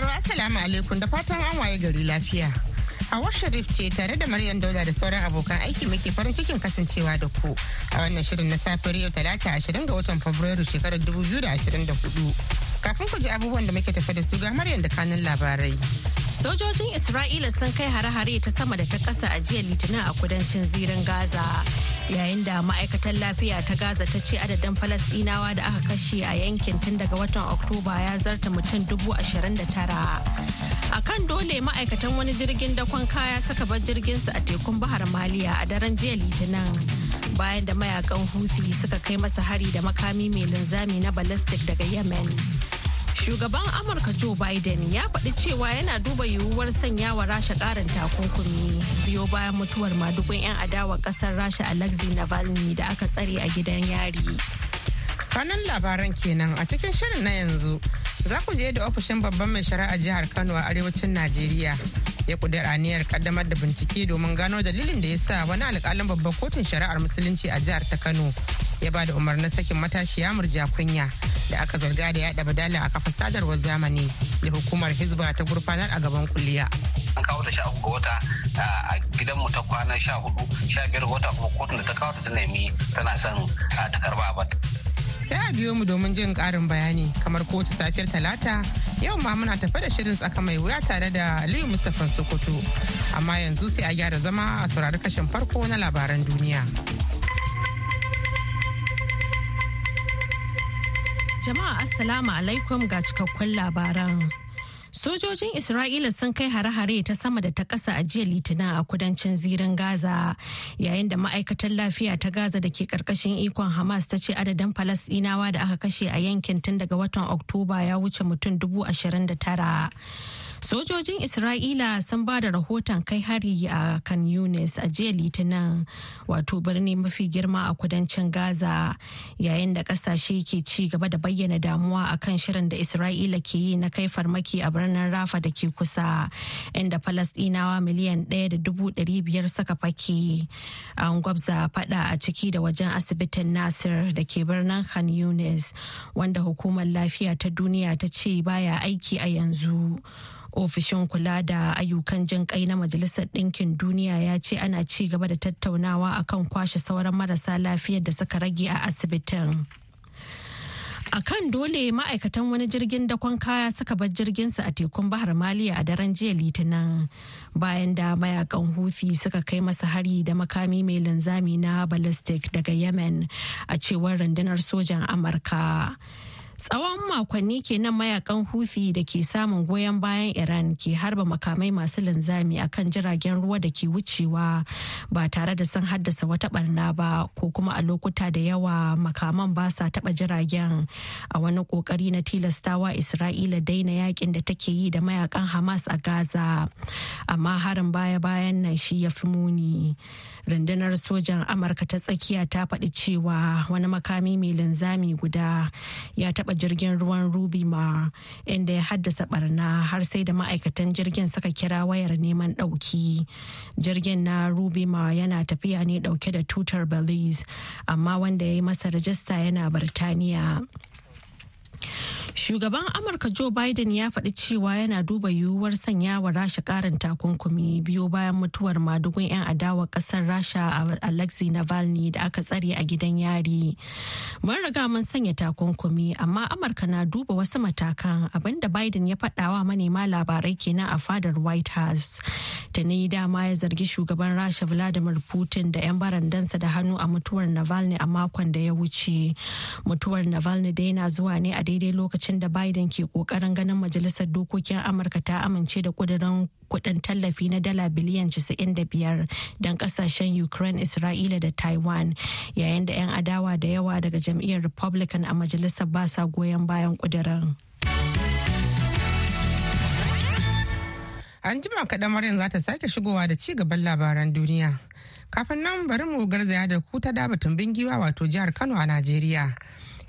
Masu aro Assalamu alaikum da fatan an waye gari lafiya. Hawa Sharif ce tare da Maryam Dauda da sauran abokan aiki muke farin cikin kasancewa da ku a wannan shirin na safiyar yau talata ashirin ga watan Fabrairu shekarar dubu biyu da ashirin da huɗu. Kafin ku ji abubuwan da muke tafe da su ga Maryam da kanun labarai. Sojojin Isra'ila sun kai hare-hare ta sama da ta kasa a jiya Litinin a kudancin zirin Gaza. Yayin da ma'aikatar lafiya ta Gaza ta ce adadin Falasɗinawa da aka kashe a yankin tun daga watan Oktoba ya zarta mutum dubu ashirin da tara. A kan dole ma'aikatan wani jirgin dakon kaya suka bar jirginsu a tekun Bahar Maliya a daren jiya Litinin. Bayan da mayaƙan Houthi suka kai masa hari da makami mai linzami na ballistic daga Yemen. Shugaban Amurka Joe Biden ya faɗi cewa yana duba yiwuwar sanya wa Rasha ƙarin takunkumi biyo bayan mutuwar madugun 'yan adawa ƙasar Rasha Alexei Navalny da aka tsare a gidan yari. Kanan labaran kenan a cikin shirin na yanzu za ku je da ofishin babban mai shari'a jihar Kano a arewacin Najeriya ya kudir aniyar kaddamar da bincike domin gano dalilin da ya sa wani alkalin babban kotun shari'ar musulunci a jihar ta Kano ya ba da umarnin sakin matashiya murja kunya da aka zarga da yada badala a kafa sadarwar zamani da hukumar hizba ta gurfanar a gaban kuliya. an kawo ta sha uku ga wata a gidanmu ta kwana sha huɗu sha biyar wata kuma kotun da ta kawo ta nemi tana son ta karɓa a sai a biyo mu domin jin karin bayani kamar kowace safiyar talata yau ma muna tafe da shirin tsaka mai wuya tare da aliyu mustapha sokoto amma yanzu sai a gyara zama a saurari kashin farko na labaran duniya. Jama'a Assalamu alaikum ga cikakkun labaran. Sojojin Isra'ila sun kai hare-hare ta sama da ta ƙasa a jiya Litinin a kudancin zirin Gaza, yayin da ma'aikatar lafiya ta Gaza da ke ƙarƙashin ikon Hamas ta ce adadin Falasɗinawa da aka kashe a yankin tun daga watan Oktoba ya wuce mutum dubu ashirin da tara. Sojojin Isra'ila sun ba da rahoton kai hari a kan Yunis a jiya Litinin wato birni mafi girma a kudancin Gaza yayin da ƙasashe ke ci gaba da bayyana damuwa a kan shirin da Isra'ila ke yi na kai farmaki a birnin Rafa da ke kusa inda Falasɗinawa miliyan ɗaya da dubu ɗari biyar suka fake. An gwabza fada a ciki da wajen asibitin Nasir da ke birnin Khan Yunis wanda hukumar lafiya ta duniya ta ce baya aiki a yanzu. Ofishin kula da ayyukan jin kai na majalisar ɗinkin duniya ya ce ana ci gaba da tattaunawa akan kwashe sauran marasa lafiyar da suka rage a asibitin. A kan dole ma'aikatan wani jirgin dakon kaya suka bar jirginsu a tekun bahar maliya a daren jiya litinin bayan da mayaƙan hufi suka kai masa hari da makami mai linzami na ballistic daga yemen a cewar rundunar sojan amurka. Tsawon makonni kenan mayaƙan Houthi da ke samun goyon bayan Iran ke harba makamai masu linzami akan jiragen ruwa da ke wucewa ba tare da sun haddasa wata barna ba ko kuma a lokuta da yawa makaman ba sa taba jiragen a wani ƙoƙari na tilastawa Isra'ila daina yaƙin da take yi da mayaƙan Hamas a Gaza. Amma harin baya-bayan nan shi ya fi muni. rundunar sojan amurka ta tsakiya ta faɗi cewa wani makami mai linzami guda ya taɓa jirgin ruwan ruby ma inda ya haddasa barna har sai da ma'aikatan jirgin suka kira wayar neman ɗauki. Jirgin na ruby ma yana tafiya ne ɗauke da tutar belize amma wanda ya yi masa rajista yana birtaniya. Shugaban Amurka Joe Biden ya faɗi cewa yana duba yiwuwar sanya wa Rasha ƙarin takunkumi biyo bayan mutuwar madugun 'yan adawa ƙasar Rasha Alexei Navalny da aka tsare a gidan yari. Mun riga mun sanya takunkumi amma Amurka na duba wasu matakan abin da Biden ya faɗawa manema labarai kenan a fadar White House. Ta ni dama ya zargi shugaban Rasha Vladimir Putin da 'yan barandansa da hannu a mutuwar Navalny a makon da ya wuce. Mutuwar Navalny da yana zuwa ne a daidai lokacin da Biden ke ƙoƙarin ganin majalisar dokokin Amurka ta amince da kudirin kuɗin tallafi na dala biliyan 95 don ƙasashen Ukraine, Isra'ila da Taiwan yayin da 'yan adawa da yawa daga jam'iyyar Republican a majalisar ba sa goyon bayan kudirin. An jima kaɗan Maryam za ta sake shigowa da ci gaban labaran duniya. Kafin nan bari mu garzaya da ku ta daba tumbin giwa wato jihar Kano a Najeriya.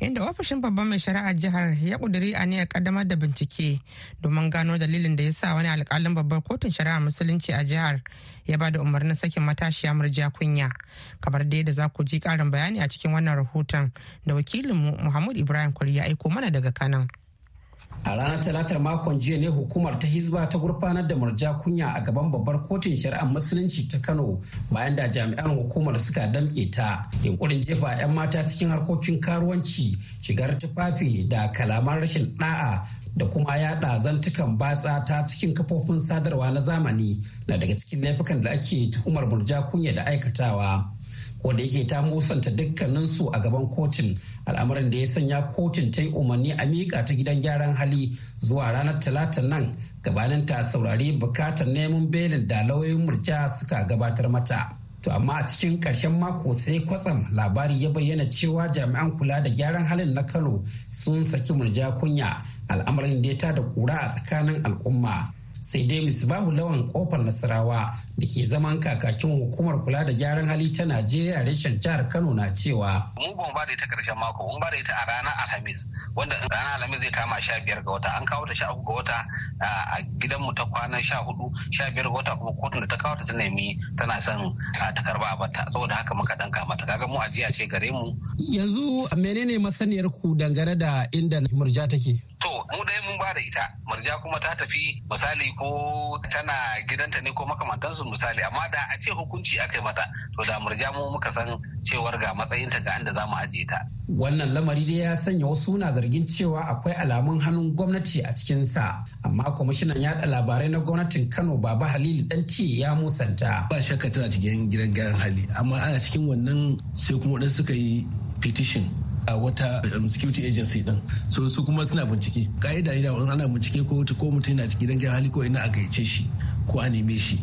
Inda ofishin babban mai shari'ar jihar ya kuduri aniyar kaddamar da bincike domin gano dalilin da ya sa wani alkalin babbar kotun shari'ar musulunci a jihar ya ba da umarnin sakin matashiya murja kunya kamar da yadda za ku ji karin bayani a cikin wannan rahoton da wakilinmu Muhammad Ibrahim Kwari ya aiko mana daga Kanan. A ranar talatar makon jiya ne hukumar ta hizba ta gurfanar da murja kunya a gaban babbar kotun shari'ar musulunci ta kano bayan da jami'an hukumar suka damke ta. Yunkurin jefa 'yan mata cikin harkokin karuwanci shigar tufafi da kalaman rashin da'a da kuma yada zantukan batsa ta cikin kafofin sadarwa na zamani na daga cikin laifukan da ake tuhumar murja kunya da aikatawa. Wanda yake ta musanta dukkaninsu a gaban kotun. Al'amarin da ya sanya kotun ta yi umarni a miƙa ta gidan gyaran hali zuwa ranar talata nan. Gabanin ta saurari buƙatar neman belin da lauyoyin murja suka gabatar mata. To amma a cikin ƙarshen mako sai kwatsam labari ya bayyana cewa jami'an kula da gyaran halin na kano sun saki murja kunya. Al'amarin da ya tada kura a tsakanin al'umma. Sai dai misbahu lawan ƙofar nasarawa da ke zaman kakakin hukumar kula da gyaran hali ta najeriya reshen jihar kano na cewa mu ba ba da ita ƙarshen mako mun ba da ita a ranar alhamis wanda ranar alhamis zai kama sha biyar ga wata. An kawo ta sha uku ga wata a gidanmu ta kwana sha huɗu sha biyar ga wata kuma kotun da ta kawo ta ta nemi tana son ta karɓa a bata. Saboda haka muka danka mata. Kaga mu ajiya ce gare mu. Yanzu menene masaniyar ku dangane da inda murja take? To mu dai mun ba da ita. Murja kuma ta tafi misali ko tana gidanta ne ko makamantansu misali. Amma da a ce hukunci aka yi mata to da murja mu muka san cewar ga matsayinta ga inda za mu ajiye ta. Wannan lamari dai ya sanya wasu na zargin cewa akwai alamun hannun gwamnati a cikinsa. Amma kwamishinan yada labarai na gwamnatin kano baba halilu danci ya musanta. Ba shakka tana cikin gidan gyaran hali. Amma ana cikin wannan sai kuma wadansu suka yi petition. A wata security agency din. So su kuma suna bincike. Ka'ida ne da ana bincike ko ko mutum yana cikin gidan hali ko ina a gayyace shi ko a neme shi.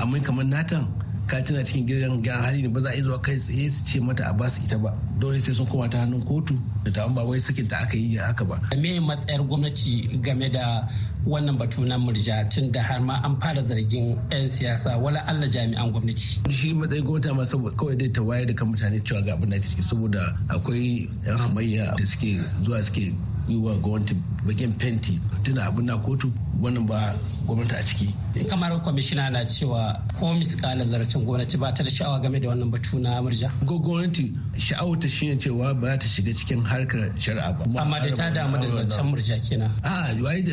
Amma kamar natan ka tana cikin gidan gyaran hali ne ba za a zuwa kai tsaye su ce mata a ba su ita ba. Dole sai sun koma ta hannun kotu da ta ba wai sakin ta aka yi haka ba. Me matsayar gwamnati game da wannan batu na murja tun da har ma an fara zargin 'yan siyasa? Wala Allah jami'an gwamnati. Shi matsayin gwamnati ma saboda kawai dai ta wayar da kan mutane cewa ga abin da ciki saboda akwai 'yan hamayya da suke zuwa suke yi wa gwamnati bakin fenti tuna abin na kotu wannan ba gwamnati a ciki. kamar kwamishina na cewa ko miskala zarafin gwamnati ba ta da sha'awa game da wannan batu na murja. gwamnati sha'awar ta shine cewa ba ta shiga cikin harkar shari'a ba. amma da ta damu da zancen murja kenan. a yi da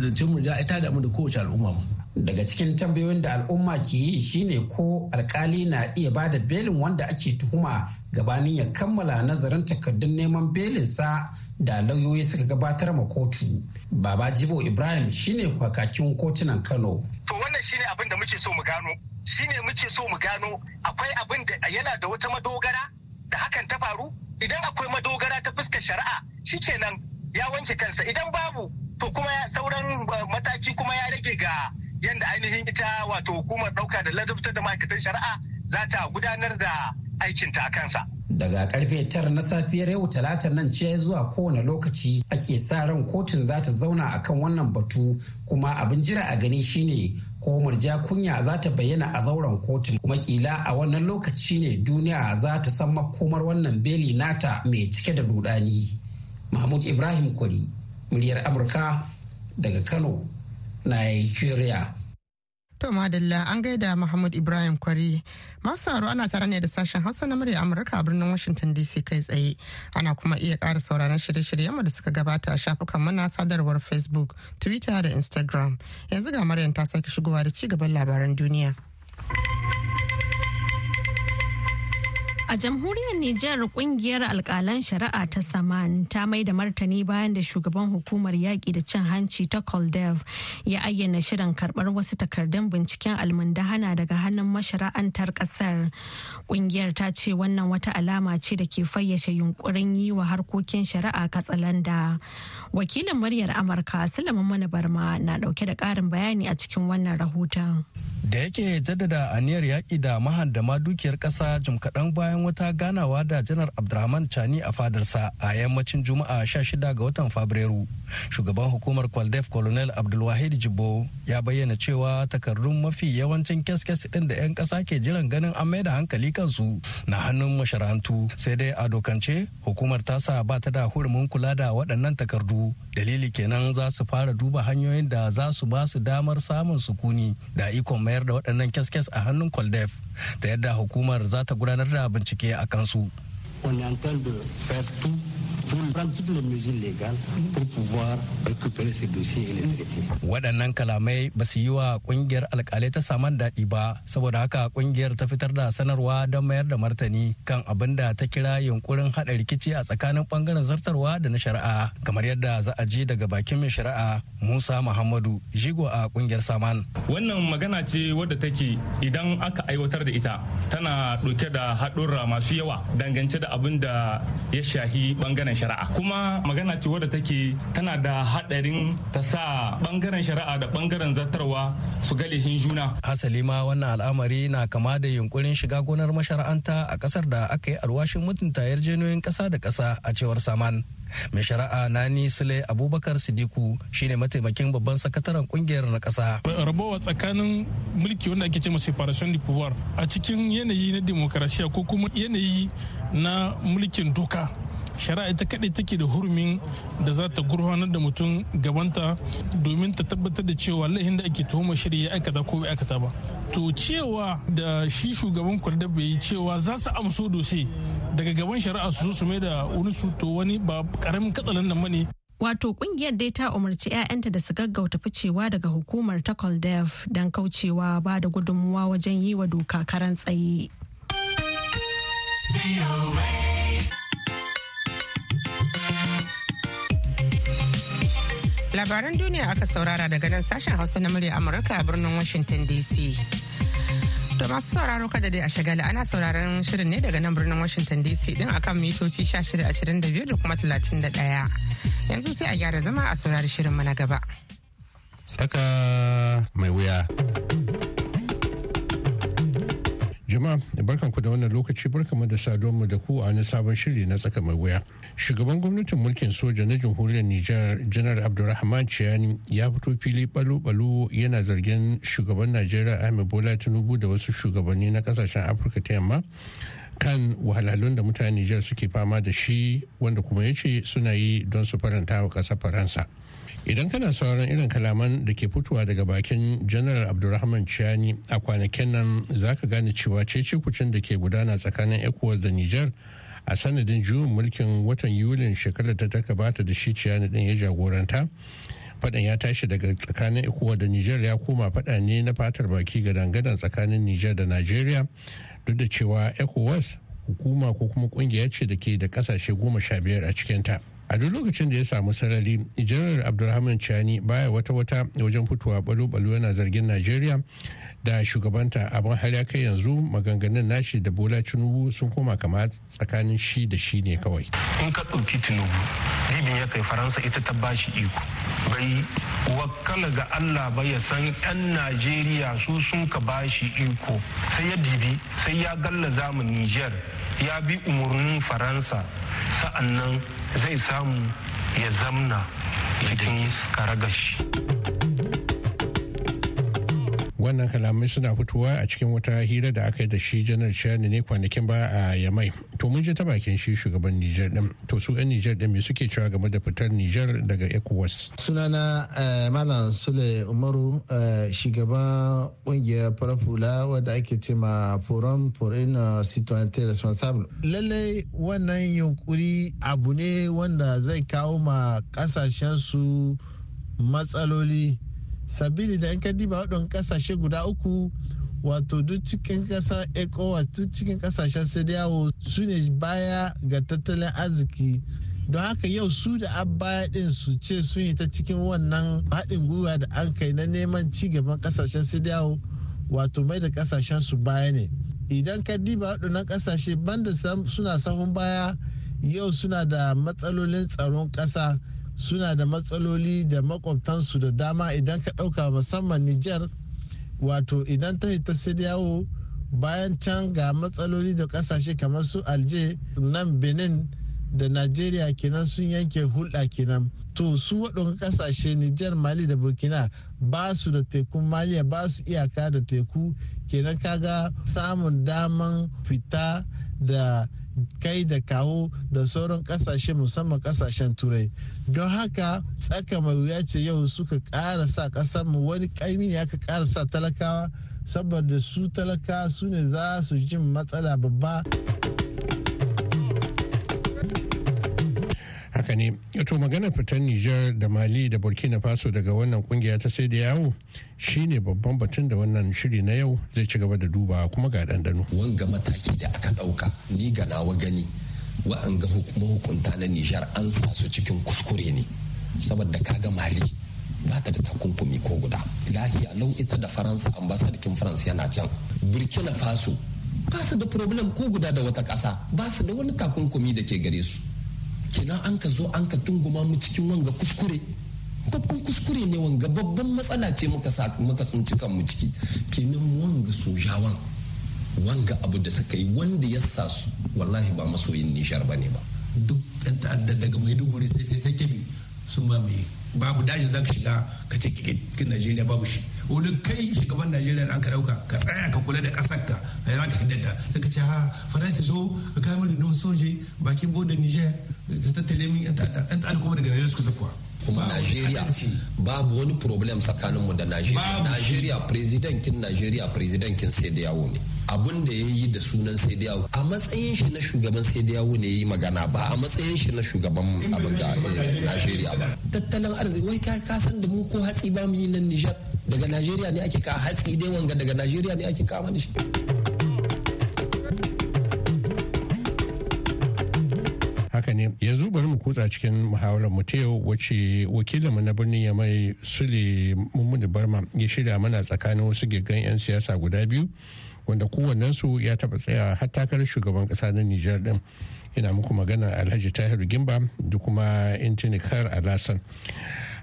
zancen murja ta damu da kowace al'umma ma. Daga cikin tambayoyin da al'umma ke yi shine ko alkali na iya ba da belin wanda ake tuhuma gabanin ya kammala nazarin takardun neman belinsa da lauyoyi suka gabatar ma kotu. Baba jibo ibrahim shine kwakakin kotunan kano. To wannan shine abin da muke so mu gano. Shine muke so mu gano akwai abin da yana da wata madogara da hakan ta faru? Idan akwai madogara ta fuskar shari'a shikenan ya wanke kansa. Idan babu to kuma sauran mataki kuma ya rage ga yadda ainihin ita wato hukumar ɗauka da ladabtar da ma'aikatan shari'a za ta gudanar da aikinta a kansa. Daga ƙarfe tara na safiyar yau talata nan ce zuwa kowane lokaci ake sa ran kotun za ta zauna akan wannan batu kuma abin jira a gani shine ko murja kunya za ta bayyana a zauren kotun kuma kila a wannan lokaci ne duniya za ta san makomar wannan beli nata mai cike da rudani. Mahmud Ibrahim Kwari, muryar Amurka daga Kano, Nigeria. To Madalla an gaida Muhammad Ibrahim Kwari. Masu haro ana tare ne da sashen Hausa na murya Amurka a birnin Washington DC kai tsaye. Ana kuma iya ƙara sauraron shirye-shiryenmu da suka gabata a shafukan mana sadarwar Facebook, Twitter da Instagram. Yanzu ga Maryam ta sake shigowa da ci gaban labaran duniya. A jamhuriyar Nijar ƙungiyar alkalan shari'a ta Saman ta mai da martani bayan da shugaban hukumar yaƙi da cin hanci ta Koldev ya ayyana shirin karɓar wasu takardun binciken almundahana daga hannun mashara'antar ƙasar. Kungiyar ta ce wannan wata alama ce da ke fayyace yunkurin yi wa harkokin shari'a katsalanda. Wakilin muryar Amurka Sulaiman Mana Barma na ɗauke da ƙarin bayani a cikin wannan rahoton. Da yake jaddada aniyar yaƙi da mahandama dukiyar ƙasa jim kaɗan bayan wata ganawa da janar abdulrahman chani a fadarsa a yammacin juma'a 16 ga watan fabrairu. Shugaban hukumar kwaldef colonel abdulwahid jibbo ya bayyana cewa takardun mafi yawancin kes-kes din da 'yan kasa ke jiran ganin an mai da hankali kansu na hannun masharantu sai dai a dokance hukumar tasa ba ta da hurumin kula da waɗannan takardu. Dalili kenan za su fara duba hanyoyin da za su ba su damar samun sukuni da ikon mayar da waɗannan kes-kes a hannun kwaldef. Ta yadda hukumar za ta gudanar da bincike On est en train de faire tout pour prendre toutes les mesures légales pour pouvoir récupérer ces dossiers et les traiter. Waɗannan kalamai ba su yi wa ƙungiyar alƙalai ta saman daɗi ba saboda haka ƙungiyar ta fitar da sanarwa don mayar da martani kan abin da ta kira yunkurin haɗa rikici a tsakanin ɓangaren zartarwa da na shari'a kamar yadda za a ji daga bakin mai shari'a Musa Muhammadu jigo a ƙungiyar Saman. Wannan magana ce wadda take idan aka aiwatar da ita tana ɗauke da haɗurra masu yawa dangance da abin da ya shahi ɓangaren ɓangaren shari'a. Kuma magana ce wadda take tana da hadarin ta sa ɓangaren shari'a da ɓangaren zartarwa su ga lehin juna. Hasali ma wannan al'amari na kama da yunkurin shiga gonar mashara'anta a ƙasar da aka yi alwashin mutunta yarjejeniyoyin kasa da kasa a cewar saman. Mai shari'a nani sule abubakar sidiku shine mataimakin babban sakataren ƙungiyar na kasa rabawa tsakanin mulki wanda ake ce separation de pouvoir a cikin yanayi na demokarasiya ko kuma yanayi na mulkin doka. Shari'a ita kaɗai take da hurumin da za ta gurfanar da mutum gabanta domin ta tabbatar da cewa laihin da ake tuhumar shirya ya aikata ko bai aikata ba. To cewa da shi shugaban kwarda bai yi cewa za su amso dose daga gaban shari'a su su mai da wani su to wani ba ƙaramin katsalan da mane Wato ƙungiyar dai ta umarci 'ya'yanta da su gaggauta ficewa daga hukumar ta Koldev don kaucewa ba da gudunmuwa wajen yi wa doka karan tsaye. Labaran duniya aka saurara daga nan sashen Hausa na murya Amurka a birnin Washington DC. To masu sauraro kada dai a shagala ana sauraron shirin ne daga nan birnin Washington DC din akan mitoci 1625 da kuma 31. Yanzu sai a gyara zama a saurari shirin na gaba. Tsaka mai wuya. Jama'a barkan ku da wannan lokaci barkamu da saduwa da ku a wani sabon shiri na tsaka mai wuya. Shugaban gwamnatin mulkin soja na jamhuriyar Nijar Janar Abdulrahman Ciyani ya fito fili balo-balo yana zargin shugaban Najeriya Ahmed Bola Tinubu da wasu shugabanni na ƙasashen Afirka ta yamma kan wahalhalun da mutane Nijar suke fama da shi wanda kuma ya ce suna yi don su faranta wa ƙasar Faransa. Idan kana sauran irin kalaman da ke fitowa daga bakin janar abdulrahman chiani a kwanakin nan za ka gane cewa cece kucin da ke gudana tsakanin ecuador da niger a sanadin juyin mulkin watan yulin shekarar ta ta bata da shi ciyani din ya jagoranta fadan ya tashi daga tsakanin ecuador da niger ya koma fada ne na fatar baki ga dangadan tsakanin niger da nigeria duk da cewa ecowas hukuma ko kuma ƙungiya ce da ke da ƙasashe goma sha biyar a cikinta. A duk lokacin da ya samu sarari janar abdulrahman chani baya wata-wata wajen fitowa balo-balo yana zargin najeriya da shugabanta abin har ya kai yanzu maganganun nashi da bola tinubu sun koma kama tsakanin shi da shi ne kawai. In ka ɗauki tinubu libin ya kai faransa ita ta bashi iko. Bai wakala ga allah ba ya san 'yan najeriya su sun ka bashi iko. Sai ya dibi sai ya galla za mu niger ya bi umarnin faransa. Sa'annan zai samu ya zamna cikin karagashi. Wannan kalamai suna fitowa a cikin wata hira da aka yi da shi janar shani ne kwanakin ba a yamai. To mun je ta bakin shi shugaban nijar din. To su yan nijar din me suke cewa game da fitar nijar daga ecowas? Sunana malam sule umaru shugaban ƙungiyar farafula wadda ake ce ma forum for in citoyenneté responsable. Lallai wannan yunkuri abu ne wanda zai kawo ma ƙasashen su matsaloli sabili da in ka diba waɗannan ƙasashe guda uku wato duk cikin ƙasa ecowas duk cikin ƙasashen sai yawo su ne baya ga tattalin arziki. Don haka yau su da abaya din su ce sun yi ta cikin wannan haɗin gwiwa da an kai na neman ci gaban ƙasashen sai yawo wato mai da ƙasashen su baya ne. Idan ka diba waɗannan ƙasashe banda suna sahun baya yau suna da matsalolin tsaron ƙasa. Suna da matsaloli da makwabtansu da dama idan ka ɗauka musamman Nijar wato idan ta hita sai yawo bayan can ga matsaloli da ƙasashe kamar su alje nan benin da najeriya kenan sun yanke hulɗa kenan. To su waɗanda ƙasashe nijar mali da burkina ba su da tekun maliya ba su iyaka da teku. Kenan kaga samun daman fita da kai da kawo da sauran ƙasashe musamman ƙasashen turai. Don haka tsaka mai wuya ce yau suka ƙara sa ƙasar mu wani ƙaimi ne aka ƙara sa talakawa saboda su talaka su ne za su jin matsala babba. Haka ne. To magana fitar Nijar da Mali da Burkina Faso daga wannan ƙungiya ta sai da yawo shine babban batun da wannan shiri na yau zai ci gaba da duba kuma ga dandano. Wanga mataki da aka ɗauka ni ga nawa gani wa'anga hukunta na Nijar an sa su cikin kuskure ne. Saboda kaga Mali ba ta da takunkumi ko guda. Lahiya lau ita da faransa ambasadakin faransa yana can. Burkina faso ba su da problem ko guda da wata ƙasa ba su da wani takunkumi da ke gare su. Kenan an ka zo an ka tunguma mu cikin wanga kuskure. Babban kuskure ne wanga babban matsala ce muka sa muka tsinci mu ciki. Kenan wanga sojawan wanga abu da suka yi wanda ya sa su wallahi ba masoyin nishar ba ne ba. Duk ɗan ta'adda daga maiduguri sai sai sai kebi sun ba mai babu daji za ka shiga ka ce cikin najeriya babu shi. Wani kai shugaban najeriya an ka ɗauka ka tsaya ka kula da ƙasar ka a yana ka hiddata sai ka ce ha faransa so ka kai mari na soje bakin bodin niger ka tattale min yan ta'adda. Kuma daga najeriya suka zakuwa. Kuma Najeriya babu wani problem tsakaninmu da Najeriya. Najeriya presidentin Najeriya presidentin sai da yawo ne. Abun da ya yi da sunan sai da a matsayin shi na shugaban sai da ne ya yi magana ba a matsayin shi na shugaban abin ga Najeriya ba. Tattalin arziki wai ka san da mu ko hatsi ba mu yi nan Nijar daga Najeriya ne ake kawo hatsi dai wanga daga Najeriya ne ake kawo mana shi. haka ne yanzu bari mu kutsa cikin muhawarar mu ta yau wacce wakilinmu na birnin ya mai sule mummuni barma ya shirya mana tsakanin wasu gigan 'yan siyasa guda biyu wanda kowannensu ya taba tsaya har takarar shugaban kasa na nijar din ina muku magana alhaji tahiru gimba da kuma intinikar alasan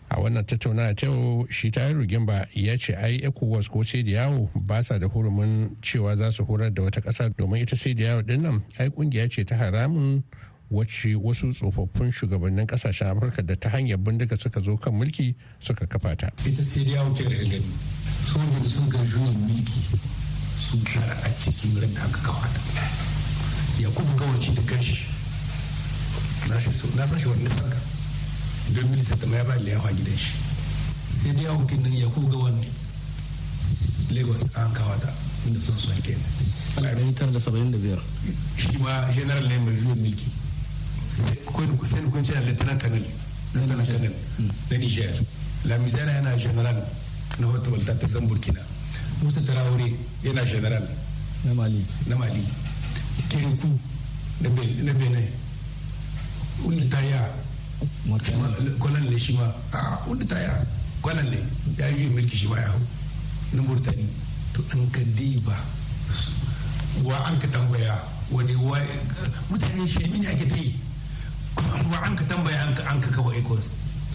a wannan tattaunawa ta yau shi tahiru gimba ya ce ai ecowas ko sai da yawo ba sa da hurumin cewa za su horar da wata kasa domin ita sai da yawo ɗin nan ai ƙungiya ce ta haramun wacce wasu tsofaffin shugabannin ƙasashen afirka da ta hanyar bindiga suka zo kan mulki suka kafa ta. Ita sai da yawo ke da sun sun ga mulki. Sun kara a cikin ran da aka kafa ta. Yakubu gawaci da kanshi na sashi wani sanka don minista ta ya ba liyafa gidan shi. Sai da yawo kinnan yakubu gawan lagos an kawo ta inda sun son. 1975 shi ma general ne mai juyin mulki. Sai kun ce lieutenant colonel lieutenant colonel na niger. La misera yana general na walta ta zan burkina musa tarawore yana general. Na mali. Na mali. Kiriku. Na benin. Wanda ta ya. Kwanan ne shi ma. A wanda ta ya. Kwanan ne. Ya yi mulki shi ma ya hau. Na murtani. To an ka diba. Wa an ka tambaya wani mutane shi ne ake ta yi. Wa an ka tambaya an ka kawo ecos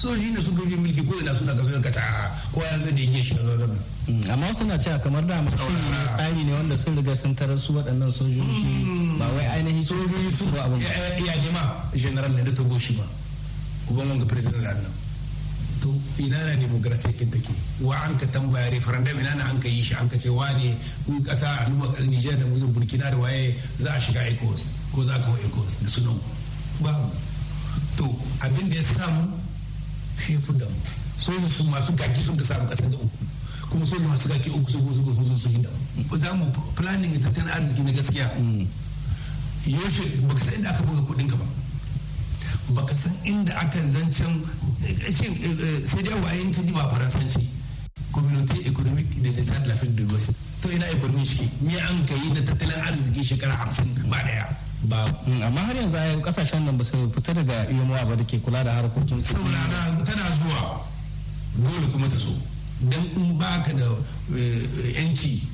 sojoji ne sun gaji mulki ko ina suna kaso ka ta ko ya zai da yake shi a zama amma wasu na cewa kamar da mutum tsari ne wanda sun riga sun tarar su waɗannan sojoji ba wai ainihin sojoji su ba abin ya ne ma general ne na togo shi ma uban wanga president da nan. To ina na demokrasiya kin take? Wa an ka tambaya referendum ina na an ka yi shi an ka ce wane kasa al'umma Niger da Burkina da waye za a shiga ecos ko za a kawo ecos da sunan babu. To abin da ya samu shi ya da mu soja su masu gaki sun ka samu ƙasar da uku. Kuma soja masu gaki uku su su su su hinda. Mu za mu planning tattalin arziki na gaskiya. Yaushe baka san inda aka buga kuɗin ka ba baka san inda aka zancen shin sai dai wayan ka ji ba faransanci. Communauté économique des états de l'Afrique de l'Ouest to ina economy shi? Ne an kai da tattalin arziki shekara hamsin ba ɗaya ba amma har yanzu ayyukan ƙasashen nan ba su fita daga yomowa ba da ke kula da harkokin su. Saurara tana zuwa dole kuma ta zo. Dan in baka da yanci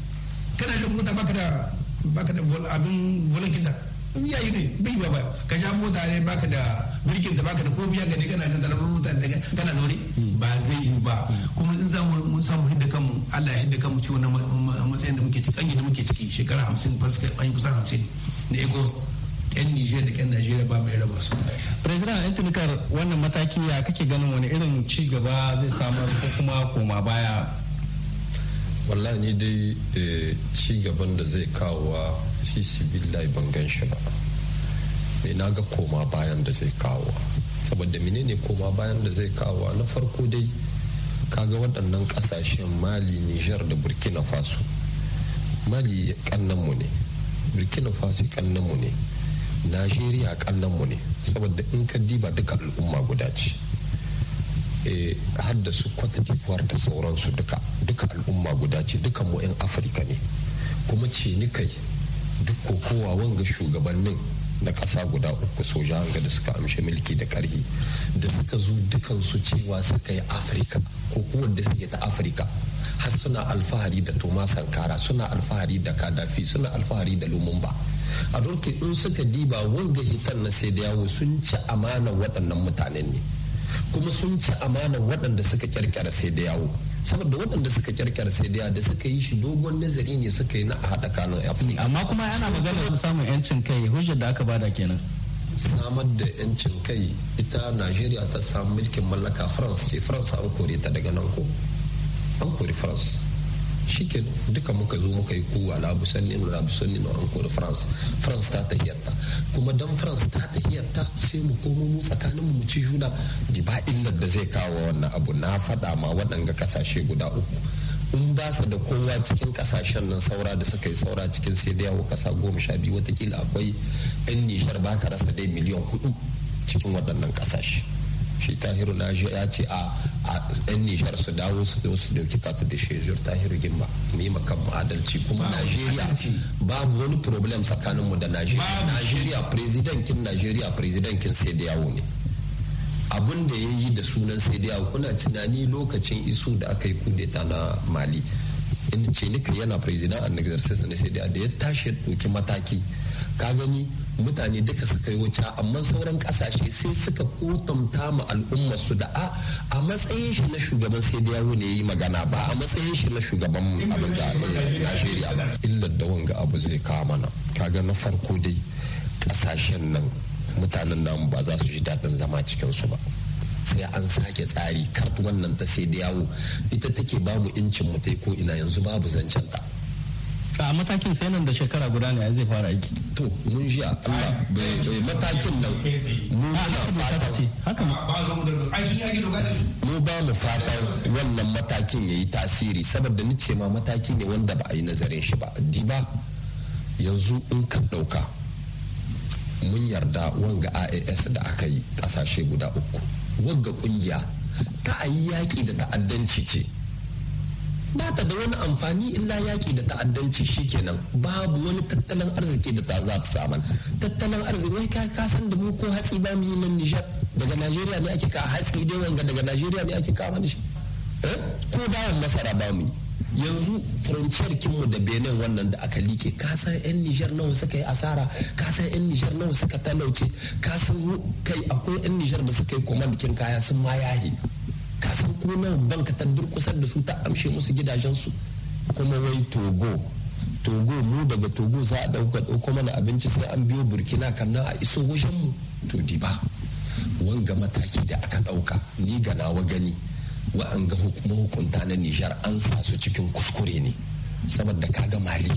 kana da mota baka da baka da abin volankin da yayi ne bai ba ka sha mota ne baka da birkin da baka da ko biya gane kana da mota da kana zaure ba zai yi ba. Kuma in za mu mun samu hidda kanmu Allah ya hidda kan mutum wannan matsayin da muke ciki kanyi da muke ciki shekara hamsin fuska an kusan hamsin na ecos yan Nijar da yan Najeriya ba mai raba su. President Antinikar wannan mataki ya kake ganin wani irin ci gaba zai samar ko kuma koma baya? Wallahi ni dai ci gaban da zai kawo fi sibillahi ban gan shi ba. Me na ga koma bayan da zai kawo saboda menene koma bayan da zai kawo na farko dai kaga waɗannan ƙasashen mali nijar da burkina faso. Mali kannanmu ne. Burkina faso kannanmu ne. Najeriya kannanmu ne saboda in ka diba duka al'umma guda ce. Har da su d'Ivoire da sauransu duka duka al'umma guda ce dukan mu 'yan afirka ne. Kuma ce ni kai duk kokowa wanga shugabannin na ƙasa guda uku soja hanga da suka amshi mulki da ƙarhi da suka zo dukansu cewa suka yi afirka ko kuwa da suke ta afirka har suna alfahari da toma sankara suna alfahari da kadafi suna alfahari da lumumba. A dorke in suka diba wanga hitan na sai da yawo sun ci amanan waɗannan mutanen ne. Kuma sun ci amanan waɗanda suka kyarkyara sai da yawo. Saboda waɗanda suka kyarkyara sai da da suka yi shi dogon nazari ne suka yi na a haɗa kanun afirka. Amma kuma ana magana samun yancin kai hujjar da aka ba da kenan. Samar da yancin kai ita najeriya ta samu mulkin mallaka france ce. France an kore ta daga nan ko? An kori france. Shi ke duka muka zo muka yi kowa labu sanni na labu sanni na an kori france. France ta tahiyatta. Kuma dan france ta tahiyatta sai mu komo mu tsakanin mu ci juna. Di ba illar da zai kawo wannan abu. Na faɗa ma waɗanga ƙasashe guda uku. In ba su da kowa cikin ƙasashen nan saura da suka yi saura cikin sai da yawo kasa goma sha biyu. Watakila akwai yan nishar ba ka rasa dai miliyan huɗu cikin waɗannan ƙasashe shi tahiru na ya ce a yan nishar su dawo su zo su ɗauki katu da shezur tahiru gimba mu yi makan adalci. Kuma najeriya babu wani problem tsakanin mu da najeriya. Najeriya presidentin najeriya presidentin sai da yawo ne. Abun da ya yi da sunan sai da yawo kuna tunani lokacin iso da aka yi kudeta na mali inda ce nika yana president an exercise na sai da ya tashi ya ɗauki mataki. Ka gani mutane duka suka yi wuce amma sauran ƙasashe sai suka kotamta ma al'umma su da a a matsayin shi na shugaban sai da yawo ne yi magana ba a matsayin shi na shugaban abin da Najeriya ba. Illar da wanga abu zai kawo mana. Kaga na farko dai ƙasashen nan mutanen namu ba za su ji daɗin zama cikin su ba. Sai an sake tsari kart wannan ta sai da yawo. Ita take ba mu incin mu ko ina yanzu babu zancen ta a matakin sai nan da shekara guda ne zai fara aiki. To mun ji Allah bai matakin nan mu muna fatan haka mu ba mu fatan wannan matakin yayi tasiri saboda ni ce ma mataki ne wanda ba a yi nazarin shi ba. Diba yanzu in ka ɗauka mun yarda wanga AAS da aka yi ƙasashe guda uku. Wanga ƙungiya ta ayi yaki da ta'addanci ce. Ba ta da wani amfani illa yaƙi da ta'addanci shikenan. Babu wani tattalin arziki da ta za ta saman tattalin arziki wai ka san da mu ko hatsi ba mu yi nan Nijar? Daga Najeriya ne ake ka hatsi dai wanga daga Najeriya ne ake kama shi. Ko dawon masara ba mu yanzu frontier kinmu da benin wannan da aka like ka san yan nijar nawa suka yi asara? Ka san yan nijar nawa suka talauce? Ka san kai akwai yan nijar da suka yi komandikin kaya sun ma yahi kasan ko nan banka ta durkusar da su ta amshe musu gidajensu. Kuma wai togo togo mu daga togo za a ɗauka ɗauko mana abinci sai an biyo burkina kan a iso wajen mu to di ba wanga mataki da aka ɗauka ni ga nawa gani wa'anga hukunta na nijar an sa su cikin kuskure ne. Saboda kaga mali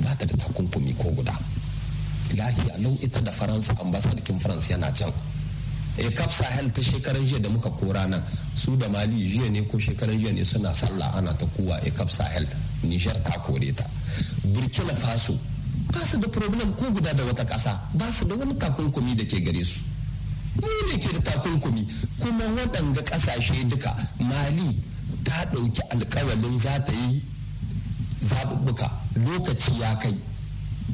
ba ta da takunkumi ko guda. Lahiya lau ita da faransa ambasadakin faransa yana can. Kaf sahel ta shekaran jiya da muka kora nan su da mali jiya ne ko shekaran jiya ne suna sallah ana ta kowa kaf sahel nishar ta kore ta. Burkina faso ba su da problem ko guda da wata ƙasa ba su da wani takunkumi da ke gare su. Mu ne ke da takunkumi kuma waɗanga ƙasashe duka mali ta ɗauki alkawalin za ta yi zaɓuɓɓuka. Lokaci ya kai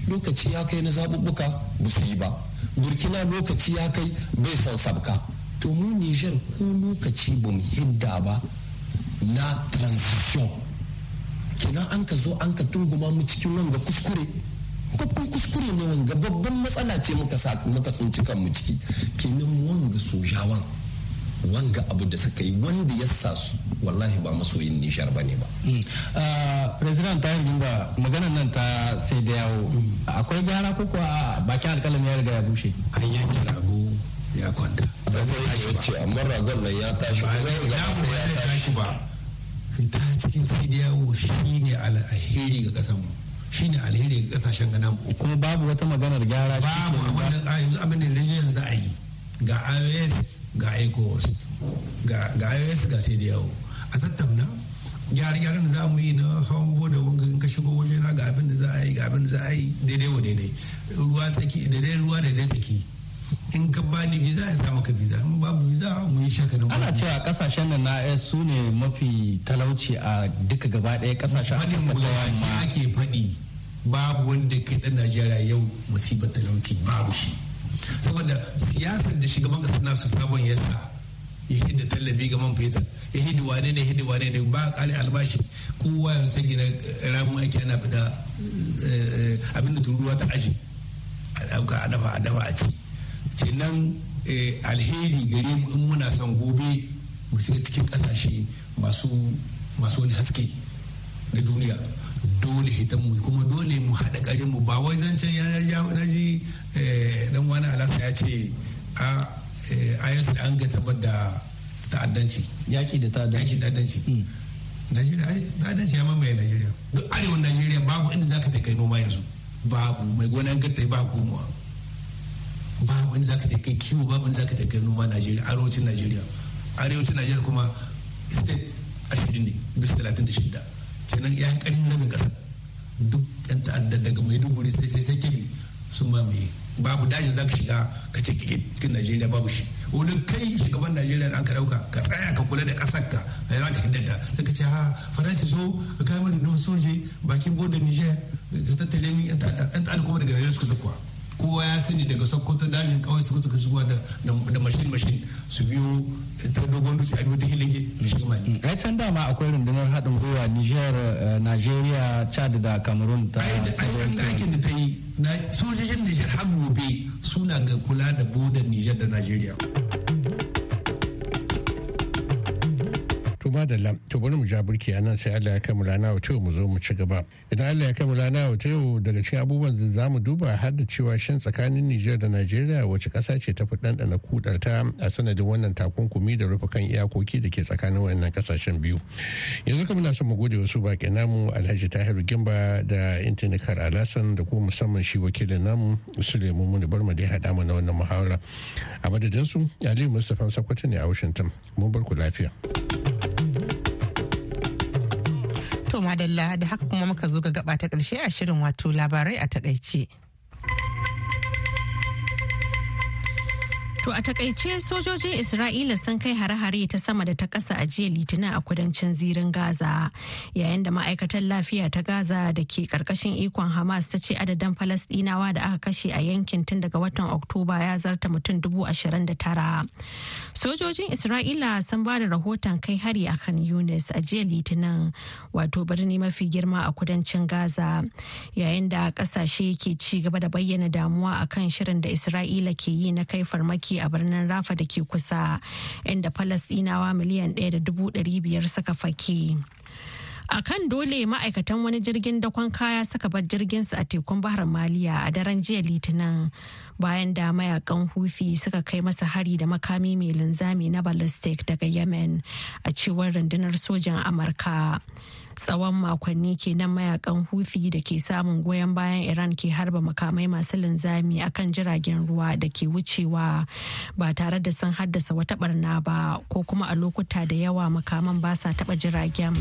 lokaci ya kai na zaɓuɓɓuka ba su yi ba. Burkina lokaci ya kai bai son sabka. To mu nijar ko lokaci ba mu hidda ba na transition. Kenan an ka zo an ka tunguma mu cikin wanga kuskure. Babban kuskure ne wanga babban matsala ce muka muka tsinci kanmu ciki. Kenan wanga sojawan wanga abu da suka yi wanda ya sa su wallahi ba masoyin nishar ba ne ba. president ta yi ba maganar nan ta sai da yawo akwai gyara ko kuwa bakin alkalami ya riga ya bushe. an yanke rago ya kwanta. ba zai tashi ba amma ragon nan ya tashi ba zai ya tashi ba. fita cikin sai da yawo shi ne alheri ga kasan mu. shi ne alheri ga ƙasashen gana mu. kuma babu wata maganar gyara babu abin da yanzu abin da yanzu za a yi ga ios ga ecowas ga ios ga sai da yawo a tattauna gyare-gyaren da za mu yi na hawan boda wanga in ka shigo waje na ga abin da za a yi ga abin da za a yi daidai wa daidai. Ruwa tsaki daidai ruwa daidai tsaki. In ka bani visa ya samu ka visa. In babu visa mu yi shaka nan. Ana cewa ƙasashen nan na AS su ne mafi talauci a duka gaba ɗaya ƙasashen faɗin gulawaki ake faɗi. Babu wanda kai ɗan Najeriya yau musibar talauci babu shi. Saboda siyasar da shugaban ƙasar nasu sabon yasa ya hidda tallafi ga man fetur ya hidda wane ne hidda wane ne ba kare albashi. Kowa ya san gina ramun aiki ana fida abin da turuwa ta aji a dafa a dafa a ci. Kenan alheri gare mu in muna son gobe mu shiga cikin ƙasashe masu wani haske na duniya. Dole hitan mu kuma dole mu haɗa ƙarin mu ba wai zancen ya na ji dan wani alasa ya ce a IS da an ga tabbar da ta'addanci. Yaki da ta'addanci. Yaki ta'addanci. Najeriya ai ta'addanci ya mamaye Najeriya. Duk arewan Najeriya babu inda zaka ta kai noma yanzu. Babu mai gonan gatta ba komowa. Babu inda zaka ta kai kiwo babu inda zaka ta kai noma Najeriya arewacin Najeriya. Arewacin Najeriya kuma state ashirin ne bisa talatin da shida. Kenan ya yi ƙarfin rabin ƙasa. Duk 'yan ta'addar daga Maiduguri sai sai sai kebi sun mamaye. Babu dajin za ka shiga ka ce cikin najeriya babu shi. Wani kai shugaban najeriya da an ka ɗauka ka tsaya ka kula da ƙasar ka a za ka hiddata sai ka ce ha faransa so ka kai mani nan soje bakin bodin niger ka tattale min yan ta'adda. Kuma daga najeriya suka zakuwa kowa ya sani daga sokoto dajin kawai suka suka shigo da mashin mashin su biyo ta dogon dutse a biyo ta hilinge da shiga mali. ai can dama akwai rundunar haɗin gwiwa niger nigeria chad da cameroon ta aikin da ta yi sojojin niger har gobe suna ga kula da bodar niger da nigeria. Madalla. To bari mu ja burki a nan sai Allah ya kai mu rana wa mu zo mu ci gaba. Idan Allah ya kai mu rana wa daga cikin abubuwan da za mu duba har da cewa shin tsakanin Nijar da Najeriya wace ƙasa ce ta fi ɗanɗana kudar ta a sanadin wannan takunkumi da rufe kan iyakoki da ke tsakanin wannan ƙasashen biyu. Yanzu kuma na son mu gode wasu baƙi namu Alhaji Tahiru Gimba da Intanikar Alasan da kuma musamman shi wakilin namu Suleiman Muni Barma da ya haɗa mana wannan muhawara. A madadin su Aliyu Mustapha Sakwato ne a Washington. Mun bar ku lafiya. Madalla da haka kuma muka zo ga gaba ta ƙarshe a shirin wato labarai a taƙaice. To a taƙaice sojojin Isra'ila sun kai hare-hare ta sama da ta ƙasa a jiya litinin a kudancin zirin Gaza yayin da ma'aikatar lafiya ta Gaza da ke ƙarƙashin ikon Hamas ta ce adadin Falasɗinawa da aka kashe a yankin tun daga watan Oktoba ya zarta mutum dubu ashirin da tara. Sojojin Isra'ila sun ba da rahoton kai hari a kan Yunis a jiya litinin wato birni mafi girma a kudancin Gaza yayin da ƙasashe ke ci gaba da bayyana damuwa akan shirin da Isra'ila ke yi na kai farmaki a birnin rafa da ke kusa inda falasdinawa miliyan ɗaya da dubu ɗari biyar suka fake. A kan dole ma'aikatan wani jirgin dakon kaya suka bar jirginsu a tekun bahar maliya a daren jiya litinin bayan da mayaƙan hufi suka kai masa hari da makami mai linzami na ballistic daga yemen a cewar rundunar sojan amurka. Tsawon makonni kenan mayaƙan hufi da ke samun goyon bayan iran ke harba makamai masu linzami akan jiragen ruwa da ke wucewa ba tare da sun haddasa wata barna ba ko kuma a lokuta da yawa makaman ba sa taba jiragen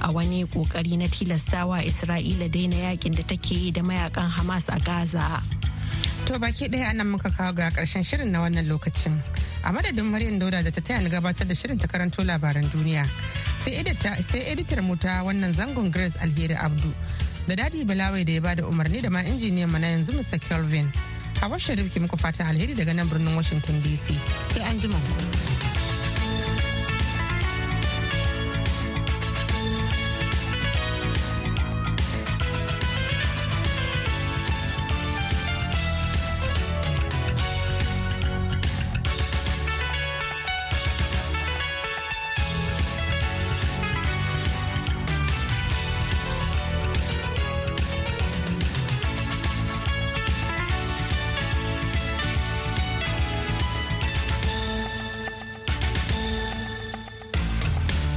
a wani ƙoƙari na tilastawa isra'ila daina yaƙin da take yi da mayaƙan hamas a gaza To baki ɗaya a nan muka kawo ga ƙarshen shirin na wannan lokacin. A madadin Maryam Dauda da ta taya ni gabatar da shirin ta karanto labaran duniya. Sai editar mu ta wannan zangon Grace Alheri Abdu. Da Dadi Balawai da ya ba da umarni da ma injiniyan mu na yanzu Mr. Kelvin. Hawa Sharif ki muku fatan alheri daga nan birnin Washington DC. Sai an ji ku.